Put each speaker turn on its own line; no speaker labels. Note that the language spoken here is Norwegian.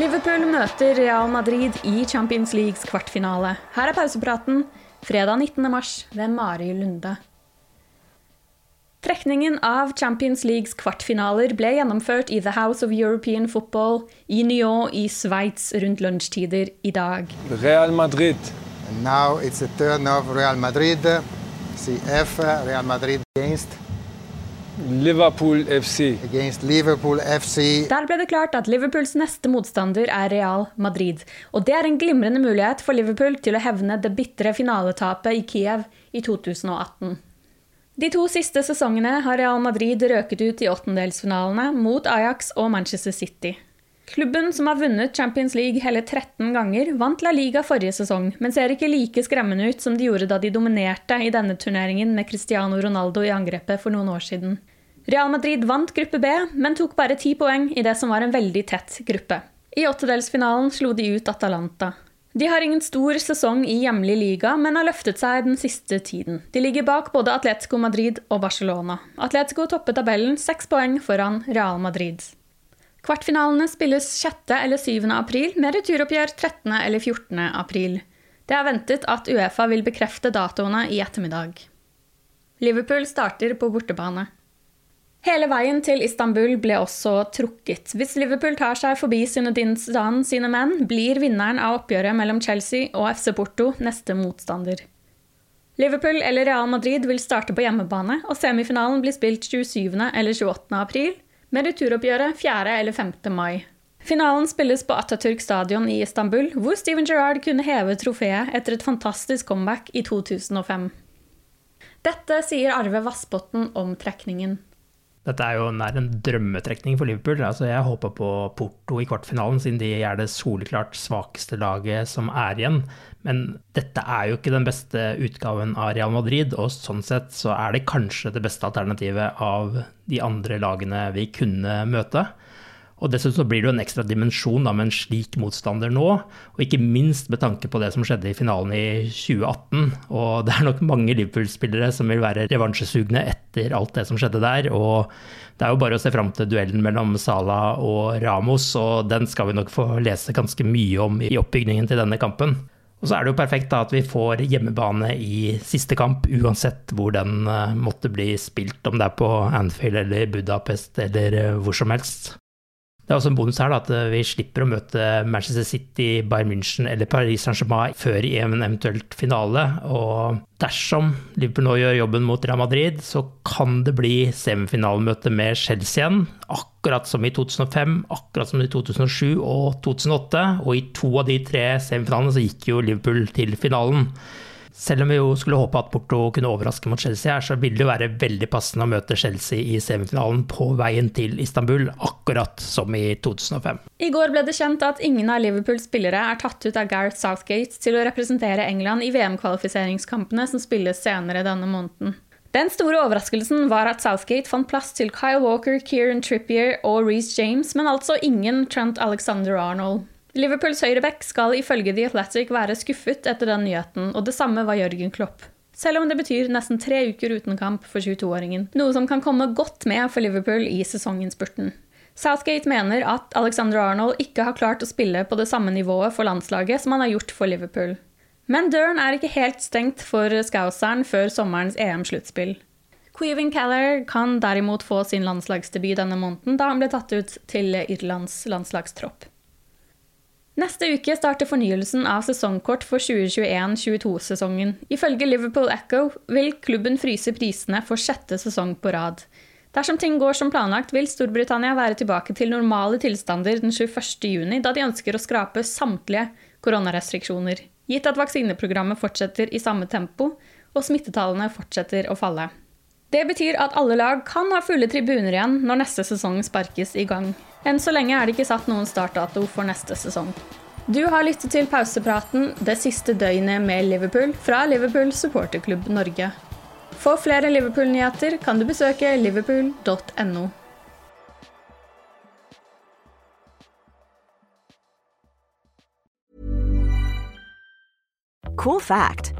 Liverpool møter Real Madrid i Champions Leagues kvartfinale. Her er pausepraten fredag 19. mars ved Mari Lunde. Trekningen av Champions Leagues kvartfinaler ble gjennomført i The House of European Football i Nyon i Sveits rundt lunsjtider i dag.
Real Madrid.
Now it's a turn of Real Madrid. CF, Real Madrid against,
Liverpool FC.
Liverpool FC.
Der ble det klart at Liverpools neste motstander er Real Madrid. Og det er en glimrende mulighet for Liverpool til å hevne det bitre finaletapet i Kiev i 2018. De to siste sesongene har Real Madrid røket ut i åttendelsfinalene mot Ajax og Manchester City. Klubben som har vunnet Champions League hele 13 ganger, vant La Liga forrige sesong, men ser ikke like skremmende ut som de gjorde da de dominerte i denne turneringen med Cristiano Ronaldo i angrepet for noen år siden. Real Madrid vant gruppe B, men tok bare ti poeng i det som var en veldig tett gruppe. I åttedelsfinalen slo de ut Atalanta. De har ingen stor sesong i hjemlig liga, men har løftet seg den siste tiden. De ligger bak både Atletico Madrid og Barcelona. Atletico topper tabellen seks poeng foran Real Madrid. Kvartfinalene spilles 6. eller 7. april, med returoppgjør 13. eller 14. april. Det er ventet at Uefa vil bekrefte datoene i ettermiddag. Liverpool starter på bortebane. Hele veien til Istanbul ble også trukket. Hvis Liverpool tar seg forbi Zinedine Zidane sine menn, blir vinneren av oppgjøret mellom Chelsea og FC Porto neste motstander. Liverpool eller Real Madrid vil starte på hjemmebane, og semifinalen blir spilt 27. eller 28. april, med returoppgjøret 4. eller 5. mai. Finalen spilles på Atatürk stadion i Istanbul, hvor Steven Gerrard kunne heve trofeet etter et fantastisk comeback i 2005. Dette sier Arve Vassbotn om trekningen.
Dette er jo nær en drømmetrekning for Liverpool. Altså, jeg håper på Porto i kvartfinalen, siden de er det soleklart svakeste laget som er igjen. Men dette er jo ikke den beste utgaven av Real Madrid, og sånn sett så er det kanskje det beste alternativet av de andre lagene vi kunne møte. Og dessuten så blir det jo en ekstra dimensjon da, med en slik motstander nå, og ikke minst med tanke på det som skjedde i finalen i 2018. Og det er nok mange Liverpool-spillere som vil være revansjesugne etter alt det som skjedde der. Og det er jo bare å se fram til duellen mellom Salah og Ramos, og den skal vi nok få lese ganske mye om i oppbygningen til denne kampen. Og så er det jo perfekt da at vi får hjemmebane i siste kamp, uansett hvor den eh, måtte bli spilt, om det er på Anfield eller Budapest eller eh, hvor som helst. Det er også en bonus her da, at eh, vi slipper å møte Manchester City, Bayern München eller Paris Saint-Germain før i en eventuelt finale. Og dersom Liverpool nå gjør jobben mot Real Madrid, så kan det bli semifinalemøte med Chelsea igjen. Akkurat som i 2005, akkurat som i 2007 og 2008. Og i to av de tre semifinalene så gikk jo Liverpool til finalen. Selv om vi jo skulle håpe at Porto kunne overraske mot Chelsea her, så vil det jo være veldig passende å møte Chelsea i semifinalen på veien til Istanbul, akkurat som i 2005.
I går ble det kjent at ingen av Liverpools spillere er tatt ut av Gareth Southgate til å representere England i VM-kvalifiseringskampene som spilles senere denne måneden. Den store overraskelsen var at Southgate fant plass til Kyle Walker, Kieran Trippier og Reece James, men altså ingen Trent Alexander Arnold. Liverpools høyreback skal ifølge The Athletic være skuffet etter den nyheten, og det samme var Jørgen Klopp. Selv om det betyr nesten tre uker uten kamp for 22-åringen, noe som kan komme godt med for Liverpool i sesonginnspurten. Southgate mener at Alexander Arnold ikke har klart å spille på det samme nivået for landslaget som han har gjort for Liverpool. Men døren er ikke helt stengt for Scouseren før sommerens EM-sluttspill. Queven Caller kan derimot få sin landslagsdebut denne måneden, da han ble tatt ut til Irlands landslagstropp. Neste uke starter fornyelsen av sesongkort for 2021-22-sesongen. Ifølge Liverpool Echo vil klubben fryse prisene for sjette sesong på rad. Dersom ting går som planlagt, vil Storbritannia være tilbake til normale tilstander den 21.6, da de ønsker å skrape samtlige koronarestriksjoner gitt at vaksineprogrammet fortsetter i samme tempo og smittetallene fortsetter å falle. Det betyr at alle lag kan ha fulle tribuner igjen når neste sesong sparkes i gang. Enn så lenge er det ikke satt noen startdato for neste sesong. Du har lyttet til pausepraten det siste døgnet med Liverpool fra Liverpool supporterklubb Norge. For flere Liverpool-nyheter kan du besøke liverpool.no.
Cool fact